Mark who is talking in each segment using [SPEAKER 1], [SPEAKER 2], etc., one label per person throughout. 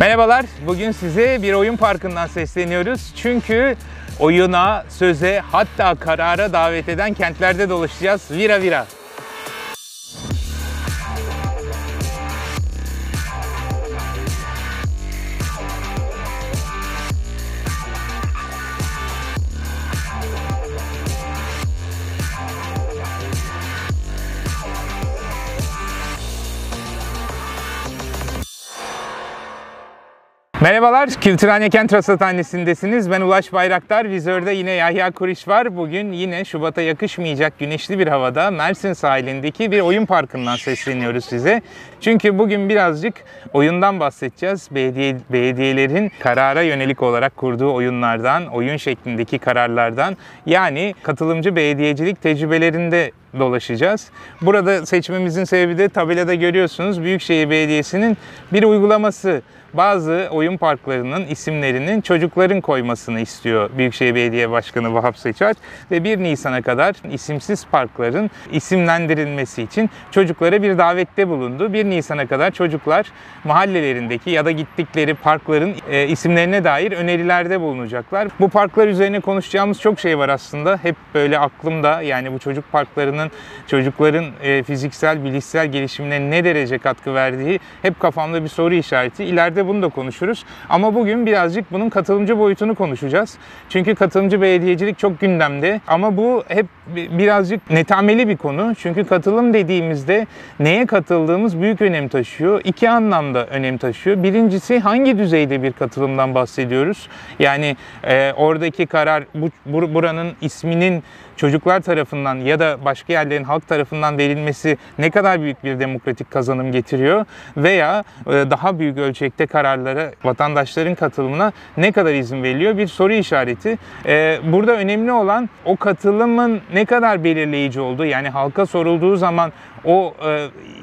[SPEAKER 1] Merhabalar, bugün size bir oyun parkından sesleniyoruz. Çünkü oyuna, söze, hatta karara davet eden kentlerde dolaşacağız. Vira vira. Merhabalar, Kültürhane Kent Rasathanesi'ndesiniz. Ben Ulaş Bayraktar, vizörde yine Yahya Kuriş var. Bugün yine Şubat'a yakışmayacak güneşli bir havada Mersin sahilindeki bir oyun parkından sesleniyoruz size. Çünkü bugün birazcık oyundan bahsedeceğiz. Belediye, belediyelerin karara yönelik olarak kurduğu oyunlardan, oyun şeklindeki kararlardan yani katılımcı belediyecilik tecrübelerinde dolaşacağız. Burada seçmemizin sebebi de tabelada görüyorsunuz Büyükşehir Belediyesi'nin bir uygulaması bazı oyun parklarının isimlerinin çocukların koymasını istiyor Büyükşehir Belediye Başkanı Vahap Seçer ve 1 Nisan'a kadar isimsiz parkların isimlendirilmesi için çocuklara bir davette bulundu. 1 Nisan'a kadar çocuklar mahallelerindeki ya da gittikleri parkların e, isimlerine dair önerilerde bulunacaklar. Bu parklar üzerine konuşacağımız çok şey var aslında. Hep böyle aklımda yani bu çocuk parklarının çocukların e, fiziksel, bilişsel gelişimine ne derece katkı verdiği hep kafamda bir soru işareti. İleride bunu da konuşuruz. Ama bugün birazcık bunun katılımcı boyutunu konuşacağız. Çünkü katılımcı belediyecilik çok gündemde. Ama bu hep birazcık netameli bir konu. Çünkü katılım dediğimizde neye katıldığımız büyük önem taşıyor. İki anlamda önem taşıyor. Birincisi hangi düzeyde bir katılımdan bahsediyoruz? Yani e, oradaki karar bu, buranın isminin çocuklar tarafından ya da başka yerlerin halk tarafından verilmesi ne kadar büyük bir demokratik kazanım getiriyor veya e, daha büyük ölçekte kararlara vatandaşların katılımına ne kadar izin veriliyor bir soru işareti. E, burada önemli olan o katılımın ne kadar belirleyici olduğu yani halka sorulduğu zaman o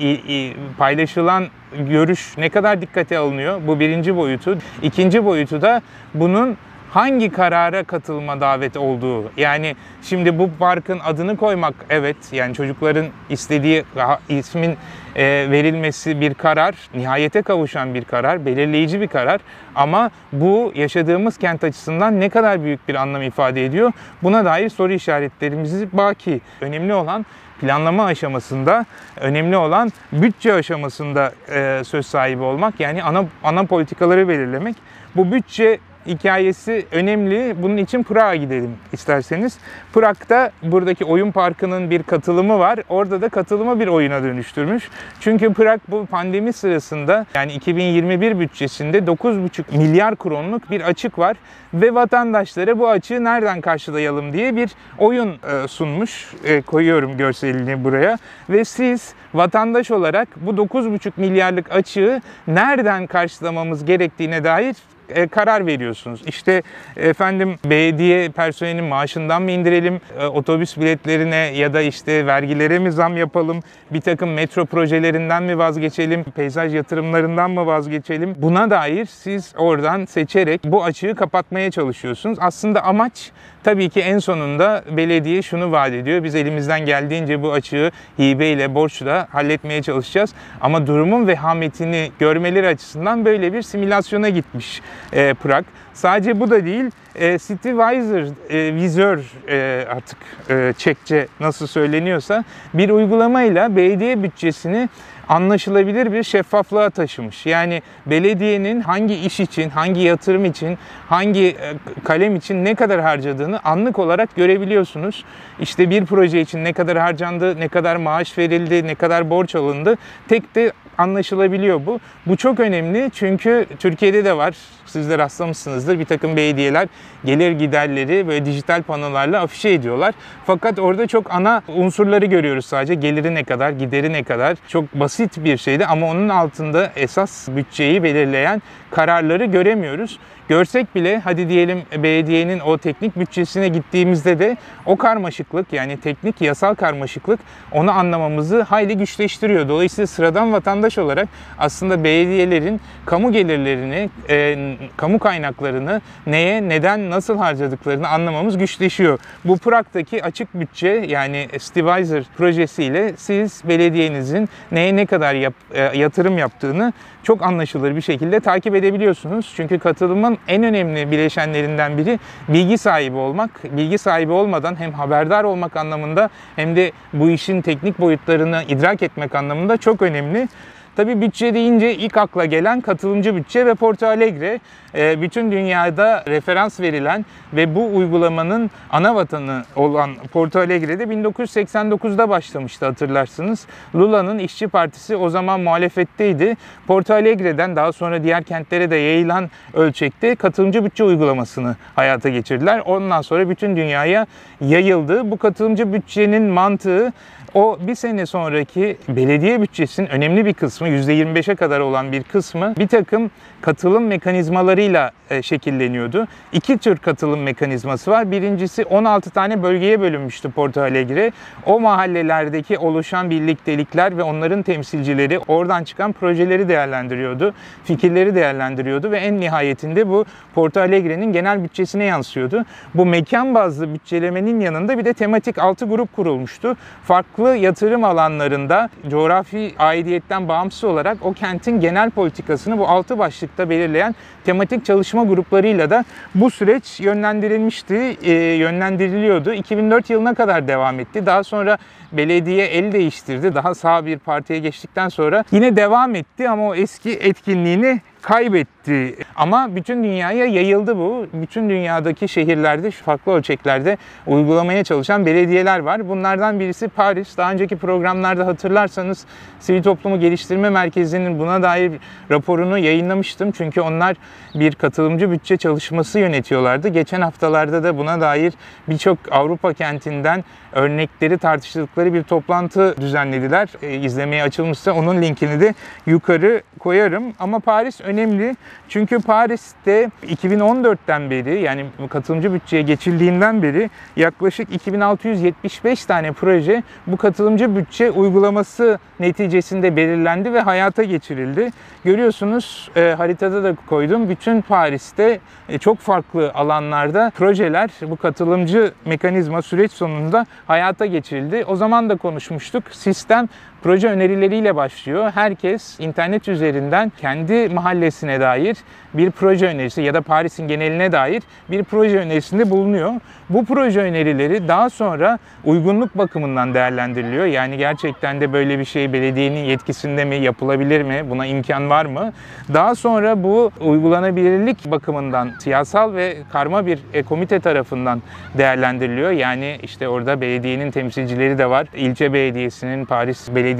[SPEAKER 1] e, paylaşılan görüş ne kadar dikkate alınıyor bu birinci boyutu. İkinci boyutu da bunun hangi karara katılma davet olduğu. Yani şimdi bu parkın adını koymak evet yani çocukların istediği ismin e, verilmesi bir karar, nihayete kavuşan bir karar, belirleyici bir karar. Ama bu yaşadığımız kent açısından ne kadar büyük bir anlam ifade ediyor? Buna dair soru işaretlerimiz baki. Önemli olan planlama aşamasında önemli olan bütçe aşamasında e, söz sahibi olmak yani ana ana politikaları belirlemek. Bu bütçe hikayesi önemli. Bunun için Prag'a gidelim isterseniz. Prag'da buradaki oyun parkının bir katılımı var. Orada da katılımı bir oyuna dönüştürmüş. Çünkü Prag bu pandemi sırasında yani 2021 bütçesinde 9,5 milyar kronluk bir açık var ve vatandaşlara bu açığı nereden karşılayalım diye bir oyun e, sunmuş. E, koyuyorum görselini buraya ve siz vatandaş olarak bu 9,5 milyarlık açığı nereden karşılamamız gerektiğine dair e, karar veriyorsunuz. İşte efendim belediye personelinin maaşından mı indirelim, e, otobüs biletlerine ya da işte vergilere mi zam yapalım, bir takım metro projelerinden mi vazgeçelim, peyzaj yatırımlarından mı vazgeçelim? Buna dair siz oradan seçerek bu açığı kapatmaya çalışıyorsunuz. Aslında amaç tabii ki en sonunda belediye şunu vaat ediyor. Biz elimizden geldiğince bu açığı hibeyle, borçla halletmeye çalışacağız. Ama durumun vehametini görmeleri açısından böyle bir simülasyona gitmiş e, Prag. Sadece bu da değil, e, City Visor, e, vizör e, artık e, Çekçe nasıl söyleniyorsa bir uygulamayla belediye bütçesini anlaşılabilir bir şeffaflığa taşımış. Yani belediyenin hangi iş için, hangi yatırım için, hangi e, kalem için ne kadar harcadığını anlık olarak görebiliyorsunuz. İşte bir proje için ne kadar harcandı, ne kadar maaş verildi, ne kadar borç alındı tek de anlaşılabiliyor bu. Bu çok önemli çünkü Türkiye'de de var. Siz de rastlamışsınızdır. Bir takım belediyeler gelir giderleri böyle dijital panolarla afişe ediyorlar. Fakat orada çok ana unsurları görüyoruz sadece. Geliri ne kadar, gideri ne kadar. Çok basit bir şeydi ama onun altında esas bütçeyi belirleyen kararları göremiyoruz. Görsek bile hadi diyelim belediyenin o teknik bütçesine gittiğimizde de o karmaşıklık yani teknik yasal karmaşıklık onu anlamamızı hayli güçleştiriyor. Dolayısıyla sıradan vatandaş vatandaş olarak aslında belediyelerin kamu gelirlerini, e, kamu kaynaklarını neye, neden, nasıl harcadıklarını anlamamız güçleşiyor. Bu Prag'daki açık bütçe yani Stivizer projesiyle siz belediyenizin neye ne kadar yap, e, yatırım yaptığını çok anlaşılır bir şekilde takip edebiliyorsunuz. Çünkü katılımın en önemli bileşenlerinden biri bilgi sahibi olmak. Bilgi sahibi olmadan hem haberdar olmak anlamında hem de bu işin teknik boyutlarını idrak etmek anlamında çok önemli. Tabii bütçe deyince ilk akla gelen katılımcı bütçe ve Porto Alegre e, bütün dünyada referans verilen ve bu uygulamanın ana vatanı olan Porto Alegre'de 1989'da başlamıştı hatırlarsınız. Lula'nın İşçi Partisi o zaman muhalefetteydi. Porto Alegre'den daha sonra diğer kentlere de yayılan ölçekte katılımcı bütçe uygulamasını hayata geçirdiler. Ondan sonra bütün dünyaya yayıldı. Bu katılımcı bütçenin mantığı o bir sene sonraki belediye bütçesinin önemli bir kısmı %25'e kadar olan bir kısmı bir takım katılım mekanizmalarıyla e, şekilleniyordu. İki tür katılım mekanizması var. Birincisi 16 tane bölgeye bölünmüştü Porto Alegre. O mahallelerdeki oluşan birliktelikler ve onların temsilcileri oradan çıkan projeleri değerlendiriyordu. Fikirleri değerlendiriyordu ve en nihayetinde bu Porto Alegre'nin genel bütçesine yansıyordu. Bu mekan bazlı bütçelemenin yanında bir de tematik altı grup kurulmuştu. Farklı yatırım alanlarında coğrafi aidiyetten bağımsız olarak o kentin genel politikasını bu altı başlıkta belirleyen tematik çalışma gruplarıyla da bu süreç yönlendirilmişti, e, yönlendiriliyordu. 2004 yılına kadar devam etti. Daha sonra belediye el değiştirdi. Daha sağ bir partiye geçtikten sonra yine devam etti ama o eski etkinliğini kaybetti. Ama bütün dünyaya yayıldı bu. Bütün dünyadaki şehirlerde şu farklı ölçeklerde uygulamaya çalışan belediyeler var. Bunlardan birisi Paris. Daha önceki programlarda hatırlarsanız Sivil Toplumu Geliştirme Merkezi'nin buna dair raporunu yayınlamıştım. Çünkü onlar bir katılımcı bütçe çalışması yönetiyorlardı. Geçen haftalarda da buna dair birçok Avrupa kentinden örnekleri tartıştıkları bir toplantı düzenlediler. E, izlemeye açılmışsa onun linkini de yukarı koyarım. Ama Paris önemli. Çünkü Paris'te 2014'ten beri yani katılımcı bütçeye geçildiğinden beri yaklaşık 2675 tane proje bu katılımcı bütçe uygulaması neticesinde belirlendi ve hayata geçirildi. Görüyorsunuz e, haritada da koydum. Bütün Paris'te e, çok farklı alanlarda projeler bu katılımcı mekanizma süreç sonunda hayata geçirildi. O zaman da konuşmuştuk. Sistem proje önerileriyle başlıyor. Herkes internet üzerinden kendi mahallesine dair bir proje önerisi ya da Paris'in geneline dair bir proje önerisinde bulunuyor. Bu proje önerileri daha sonra uygunluk bakımından değerlendiriliyor. Yani gerçekten de böyle bir şey belediyenin yetkisinde mi, yapılabilir mi, buna imkan var mı? Daha sonra bu uygulanabilirlik bakımından siyasal ve karma bir komite tarafından değerlendiriliyor. Yani işte orada belediyenin temsilcileri de var. İlçe belediyesinin, Paris Belediyesi'nin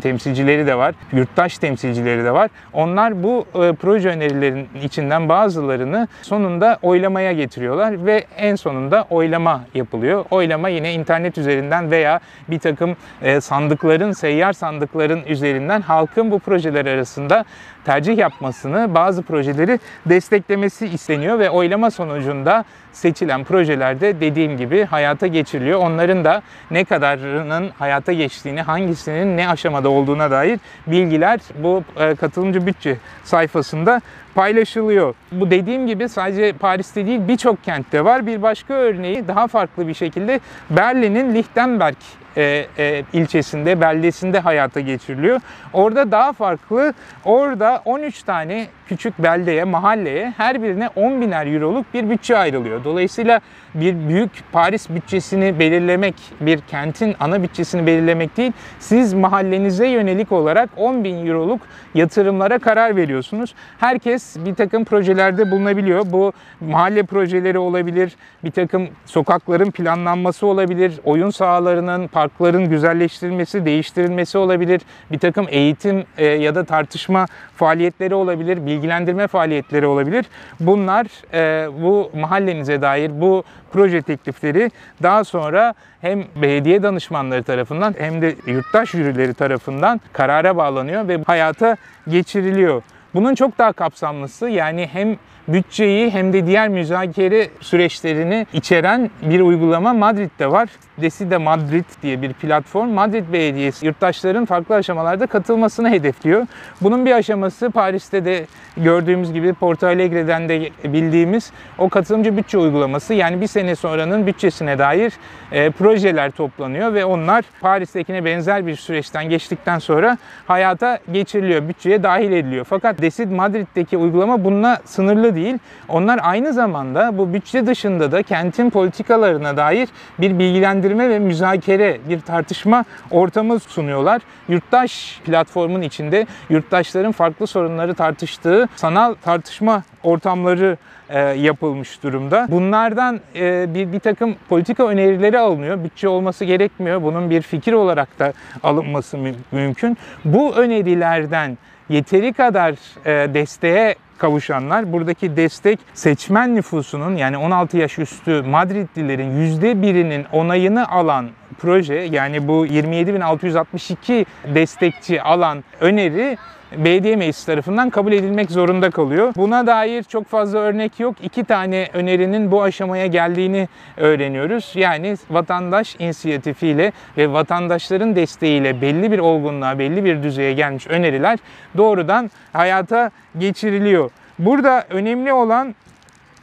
[SPEAKER 1] temsilcileri de var. Yurttaş temsilcileri de var. Onlar bu e, proje önerilerin içinden bazılarını sonunda oylamaya getiriyorlar ve en sonunda oylama yapılıyor. Oylama yine internet üzerinden veya bir takım e, sandıkların, seyyar sandıkların üzerinden halkın bu projeler arasında tercih yapmasını, bazı projeleri desteklemesi isteniyor ve oylama sonucunda seçilen projelerde dediğim gibi hayata geçiriliyor. Onların da ne kadarının hayata geçtiğini, hangisinin ne aşamada olduğuna dair bilgiler bu e, katılımcı bütçe sayfasında paylaşılıyor. Bu dediğim gibi sadece Paris'te değil birçok kentte var. Bir başka örneği daha farklı bir şekilde Berlin'in Lichtenberg e, e, ilçesinde, beldesinde hayata geçiriliyor. Orada daha farklı. Orada 13 tane küçük beldeye, mahalleye her birine 10 biner euroluk bir bütçe ayrılıyor. Dolayısıyla bir büyük Paris bütçesini belirlemek, bir kentin ana bütçesini belirlemek değil, siz mahallenize yönelik olarak 10 bin euroluk yatırımlara karar veriyorsunuz. Herkes bir takım projelerde bulunabiliyor. Bu mahalle projeleri olabilir, bir takım sokakların planlanması olabilir, oyun sahalarının, parkların güzelleştirilmesi, değiştirilmesi olabilir, bir takım eğitim e, ya da tartışma faaliyetleri olabilir, bilgilendirme faaliyetleri olabilir. Bunlar e, bu mahallenize dair bu proje teklifleri daha sonra hem belediye danışmanları tarafından hem de yurttaş jürileri tarafından karara bağlanıyor ve hayata geçiriliyor. Bunun çok daha kapsamlısı yani hem bütçeyi hem de diğer müzakere süreçlerini içeren bir uygulama Madrid'de var. Deside Madrid diye bir platform. Madrid Belediyesi yurttaşların farklı aşamalarda katılmasını hedefliyor. Bunun bir aşaması Paris'te de gördüğümüz gibi Porto Alegre'den de bildiğimiz o katılımcı bütçe uygulaması. Yani bir sene sonranın bütçesine dair e, projeler toplanıyor ve onlar Paris'tekine benzer bir süreçten geçtikten sonra hayata geçiriliyor, bütçeye dahil ediliyor. Fakat Desid Madrid'deki uygulama bununla sınırlı değil. Onlar aynı zamanda bu bütçe dışında da kentin politikalarına dair bir bilgilendirme ve müzakere, bir tartışma ortamı sunuyorlar. Yurttaş platformun içinde yurttaşların farklı sorunları tartıştığı sanal tartışma ortamları e, yapılmış durumda. Bunlardan e, bir, bir takım politika önerileri alınıyor. Bütçe olması gerekmiyor. Bunun bir fikir olarak da alınması mü- mümkün. Bu önerilerden yeteri kadar e, desteğe kavuşanlar. Buradaki destek seçmen nüfusunun yani 16 yaş üstü Madridlilerin %1'inin onayını alan proje yani bu 27.662 destekçi alan öneri belediye meclisi tarafından kabul edilmek zorunda kalıyor. Buna dair çok fazla örnek yok. İki tane önerinin bu aşamaya geldiğini öğreniyoruz. Yani vatandaş inisiyatifiyle ve vatandaşların desteğiyle belli bir olgunluğa, belli bir düzeye gelmiş öneriler doğrudan hayata geçiriliyor. Burada önemli olan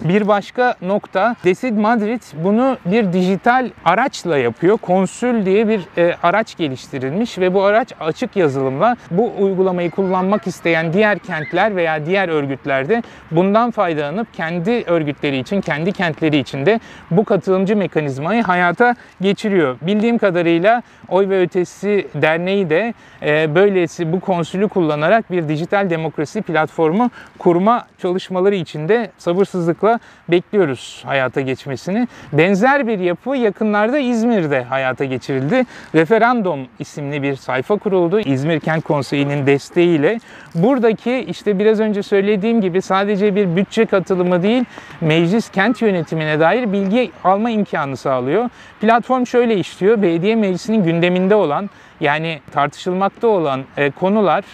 [SPEAKER 1] bir başka nokta Desid Madrid bunu bir dijital araçla yapıyor. Konsül diye bir e, araç geliştirilmiş ve bu araç açık yazılımla bu uygulamayı kullanmak isteyen diğer kentler veya diğer örgütlerde bundan faydalanıp kendi örgütleri için, kendi kentleri için de bu katılımcı mekanizmayı hayata geçiriyor. Bildiğim kadarıyla Oy ve Ötesi Derneği de e, böylesi bu konsülü kullanarak bir dijital demokrasi platformu kurma çalışmaları içinde sabırsızlıkla bekliyoruz hayata geçmesini. Benzer bir yapı yakınlarda İzmir'de hayata geçirildi. Referandum isimli bir sayfa kuruldu. İzmir Kent Konseyi'nin desteğiyle. Buradaki işte biraz önce söylediğim gibi sadece bir bütçe katılımı değil, meclis kent yönetimine dair bilgi alma imkanı sağlıyor. Platform şöyle işliyor. Belediye meclisinin gündeminde olan yani tartışılmakta olan e, konular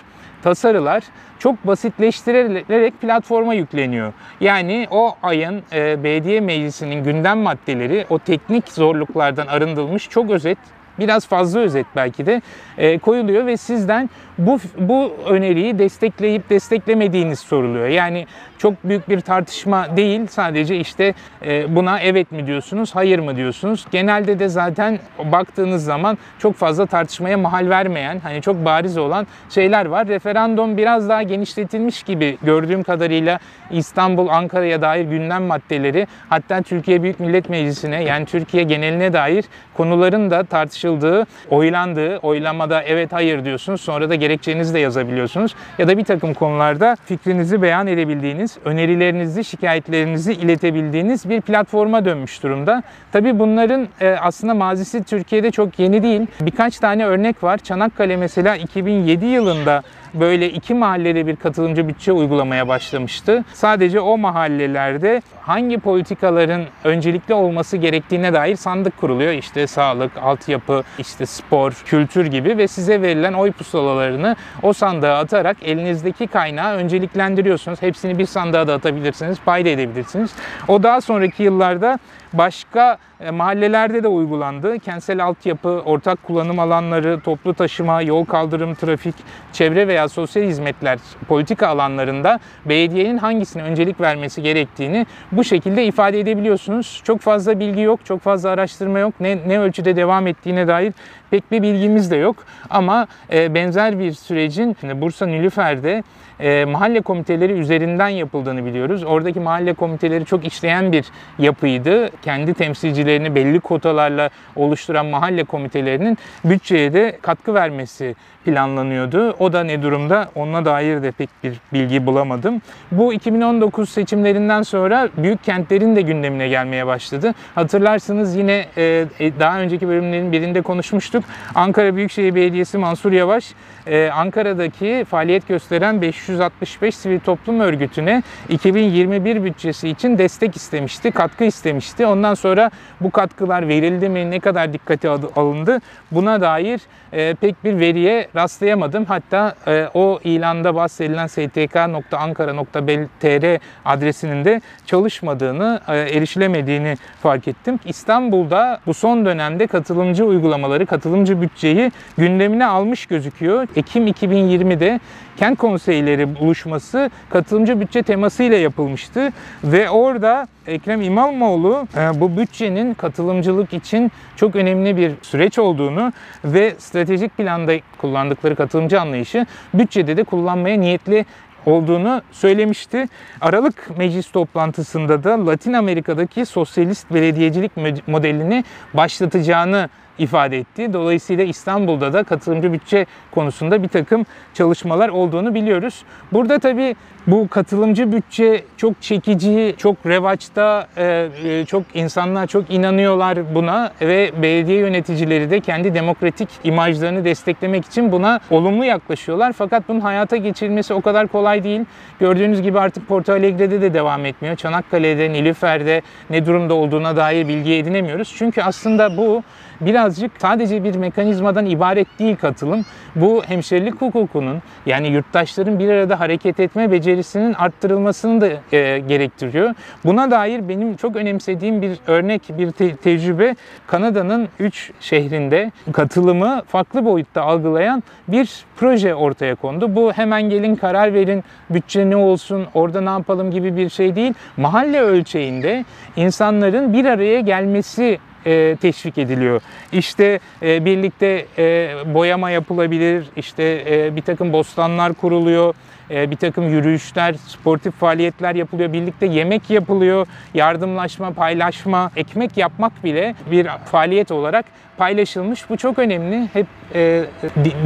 [SPEAKER 1] tasarılar çok basitleştirilerek platforma yükleniyor. Yani o ayın e, belediye meclisinin gündem maddeleri o teknik zorluklardan arındırılmış çok özet biraz fazla özet belki de e, koyuluyor ve sizden bu bu öneriyi destekleyip desteklemediğiniz soruluyor. Yani çok büyük bir tartışma değil. Sadece işte e, buna evet mi diyorsunuz, hayır mı diyorsunuz. Genelde de zaten baktığınız zaman çok fazla tartışmaya mahal vermeyen, hani çok bariz olan şeyler var. Referandum biraz daha genişletilmiş gibi gördüğüm kadarıyla İstanbul, Ankara'ya dair gündem maddeleri hatta Türkiye Büyük Millet Meclisi'ne yani Türkiye geneline dair konuların da tartışıldığı, oylandığı, oylamada evet hayır diyorsunuz. Sonra da gerekçenizi de yazabiliyorsunuz. Ya da bir takım konularda fikrinizi beyan edebildiğiniz, önerilerinizi, şikayetlerinizi iletebildiğiniz bir platforma dönmüş durumda. Tabii bunların e, aslında mazisi Türkiye'de çok yeni değil. Birkaç tane örnek var. Çanakkale mesela 2007 yılında böyle iki mahallede bir katılımcı bütçe uygulamaya başlamıştı. Sadece o mahallelerde hangi politikaların öncelikli olması gerektiğine dair sandık kuruluyor. İşte sağlık, altyapı, işte spor, kültür gibi ve size verilen oy pusulalarını o sandığa atarak elinizdeki kaynağı önceliklendiriyorsunuz. Hepsini bir sandığa da atabilirsiniz, payda edebilirsiniz. O daha sonraki yıllarda başka mahallelerde de uygulandı. Kentsel altyapı, ortak kullanım alanları, toplu taşıma, yol kaldırım, trafik, çevre veya sosyal hizmetler politika alanlarında belediyenin hangisine öncelik vermesi gerektiğini bu şekilde ifade edebiliyorsunuz. Çok fazla bilgi yok, çok fazla araştırma yok. Ne, ne ölçüde devam ettiğine dair pek bir bilgimiz de yok. Ama e, benzer bir sürecin Bursa Nilüfer'de e, mahalle komiteleri üzerinden yapıldığını biliyoruz. Oradaki mahalle komiteleri çok işleyen bir yapıydı. Kendi temsilcilerini belli kotalarla oluşturan mahalle komitelerinin bütçeye de katkı vermesi planlanıyordu. O da ne durumda? Ona dair de pek bir bilgi bulamadım. Bu 2019 seçimlerinden sonra büyük kentlerin de gündemine gelmeye başladı. Hatırlarsınız yine e, daha önceki bölümlerin birinde konuşmuştuk. Konuşmuştuk. Ankara Büyükşehir Belediyesi Mansur Yavaş e, Ankara'daki faaliyet gösteren 565 sivil toplum örgütüne 2021 bütçesi için destek istemişti, katkı istemişti. Ondan sonra bu katkılar verildi mi, ne kadar dikkate alındı buna dair e, pek bir veriye rastlayamadım. Hatta e, o ilanda bahsedilen stk.ankara.tr adresinin de çalışmadığını, erişilemediğini fark ettim. İstanbul'da bu son dönemde katılımcı uygulamaları, katılımcı bütçeyi gündemine almış gözüküyor. Ekim 2020'de kent konseyleri buluşması katılımcı bütçe temasıyla yapılmıştı ve orada Ekrem İmamoğlu e, bu bütçenin katılımcılık için çok önemli bir süreç olduğunu ve stratejik planda kullandıkları katılımcı anlayışı bütçede de kullanmaya niyetli olduğunu söylemişti. Aralık meclis toplantısında da Latin Amerika'daki sosyalist belediyecilik modelini başlatacağını ifade etti. Dolayısıyla İstanbul'da da katılımcı bütçe konusunda bir takım çalışmalar olduğunu biliyoruz. Burada tabii bu katılımcı bütçe çok çekici, çok revaçta, e, e, çok insanlar çok inanıyorlar buna ve belediye yöneticileri de kendi demokratik imajlarını desteklemek için buna olumlu yaklaşıyorlar. Fakat bunun hayata geçirilmesi o kadar kolay değil. Gördüğünüz gibi artık Porto Alegre'de de devam etmiyor. Çanakkale'de, Nilüfer'de ne durumda olduğuna dair bilgi edinemiyoruz. Çünkü aslında bu birazcık sadece bir mekanizmadan ibaret değil katılım. Bu hemşerilik hukukunun yani yurttaşların bir arada hareket etme becerisinin arttırılmasını da e, gerektiriyor. Buna dair benim çok önemsediğim bir örnek, bir te- tecrübe Kanada'nın 3 şehrinde katılımı farklı boyutta algılayan bir proje ortaya kondu. Bu hemen gelin karar verin, bütçe ne olsun, orada ne yapalım gibi bir şey değil. Mahalle ölçeğinde insanların bir araya gelmesi e, teşvik ediliyor. İşte e, birlikte e, boyama yapılabilir, işte e, bir takım bostanlar kuruluyor, bir takım yürüyüşler, sportif faaliyetler yapılıyor, birlikte yemek yapılıyor, yardımlaşma, paylaşma, ekmek yapmak bile bir faaliyet olarak paylaşılmış. Bu çok önemli. Hep e,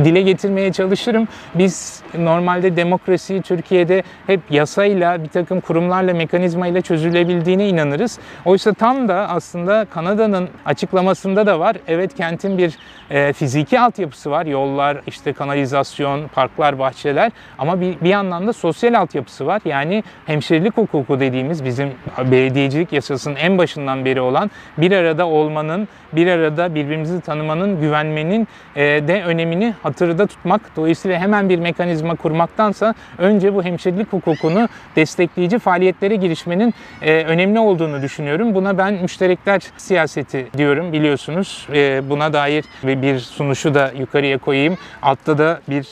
[SPEAKER 1] dile getirmeye çalışırım. Biz normalde demokrasiyi Türkiye'de hep yasayla, bir takım kurumlarla, mekanizmayla çözülebildiğine inanırız. Oysa tam da aslında Kanada'nın açıklamasında da var. Evet kentin bir e, fiziki altyapısı var. Yollar, işte kanalizasyon, parklar, bahçeler. Ama bir, bir yandan da sosyal altyapısı var. Yani hemşerilik hukuku dediğimiz bizim belediyecilik yasasının en başından beri olan bir arada olmanın, bir arada birbirimizi tanımanın, güvenmenin e, de önemini hatırda tutmak. Dolayısıyla hemen bir mekanizma kurmaktansa önce bu hemşerilik hukukunu destekleyici faaliyetlere girişmenin e, önemli olduğunu düşünüyorum. Buna ben müşterekler siyaseti diyorum biliyorsunuz. E, buna dair bir sunuşu da yukarıya koyayım. Altta da bir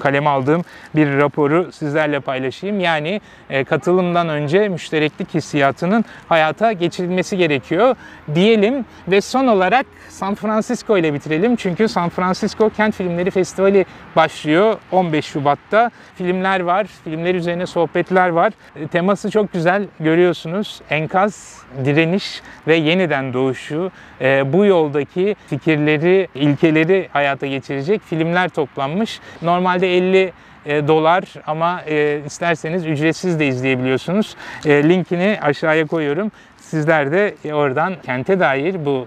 [SPEAKER 1] kaleme aldığım bir raporu sizlerle paylaşayım. Yani katılımdan önce müştereklik hissiyatının hayata geçirilmesi gerekiyor diyelim ve son olarak San Francisco ile bitirelim. Çünkü San Francisco Kent Filmleri Festivali başlıyor 15 Şubat'ta. Filmler var, filmler üzerine sohbetler var. E, teması çok güzel görüyorsunuz. Enkaz, direniş ve yeniden doğuşu. E, bu yoldaki fikirleri, ilkeleri hayata geçirecek filmler toplanmış. Normalde 50 e, dolar ama e, isterseniz ücretsiz de izleyebiliyorsunuz. E, linkini aşağıya koyuyorum. Sizler de oradan kente dair bu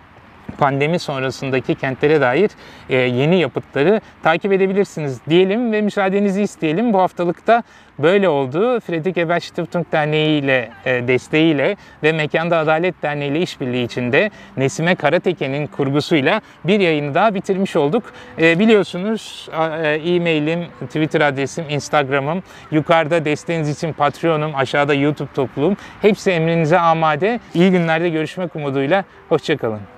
[SPEAKER 1] pandemi sonrasındaki kentlere dair e, yeni yapıtları takip edebilirsiniz diyelim ve müsaadenizi isteyelim. Bu haftalıkta böyle oldu. Fredrik Ebert Stiftung Derneği ile e, desteğiyle ve Mekanda Adalet Derneği ile işbirliği içinde Nesime Karateke'nin kurgusuyla bir yayını daha bitirmiş olduk. E, biliyorsunuz e-mailim, Twitter adresim, Instagram'ım, yukarıda desteğiniz için Patreon'um, aşağıda YouTube topluluğum. Hepsi emrinize amade. İyi günlerde görüşmek umuduyla. Hoşçakalın.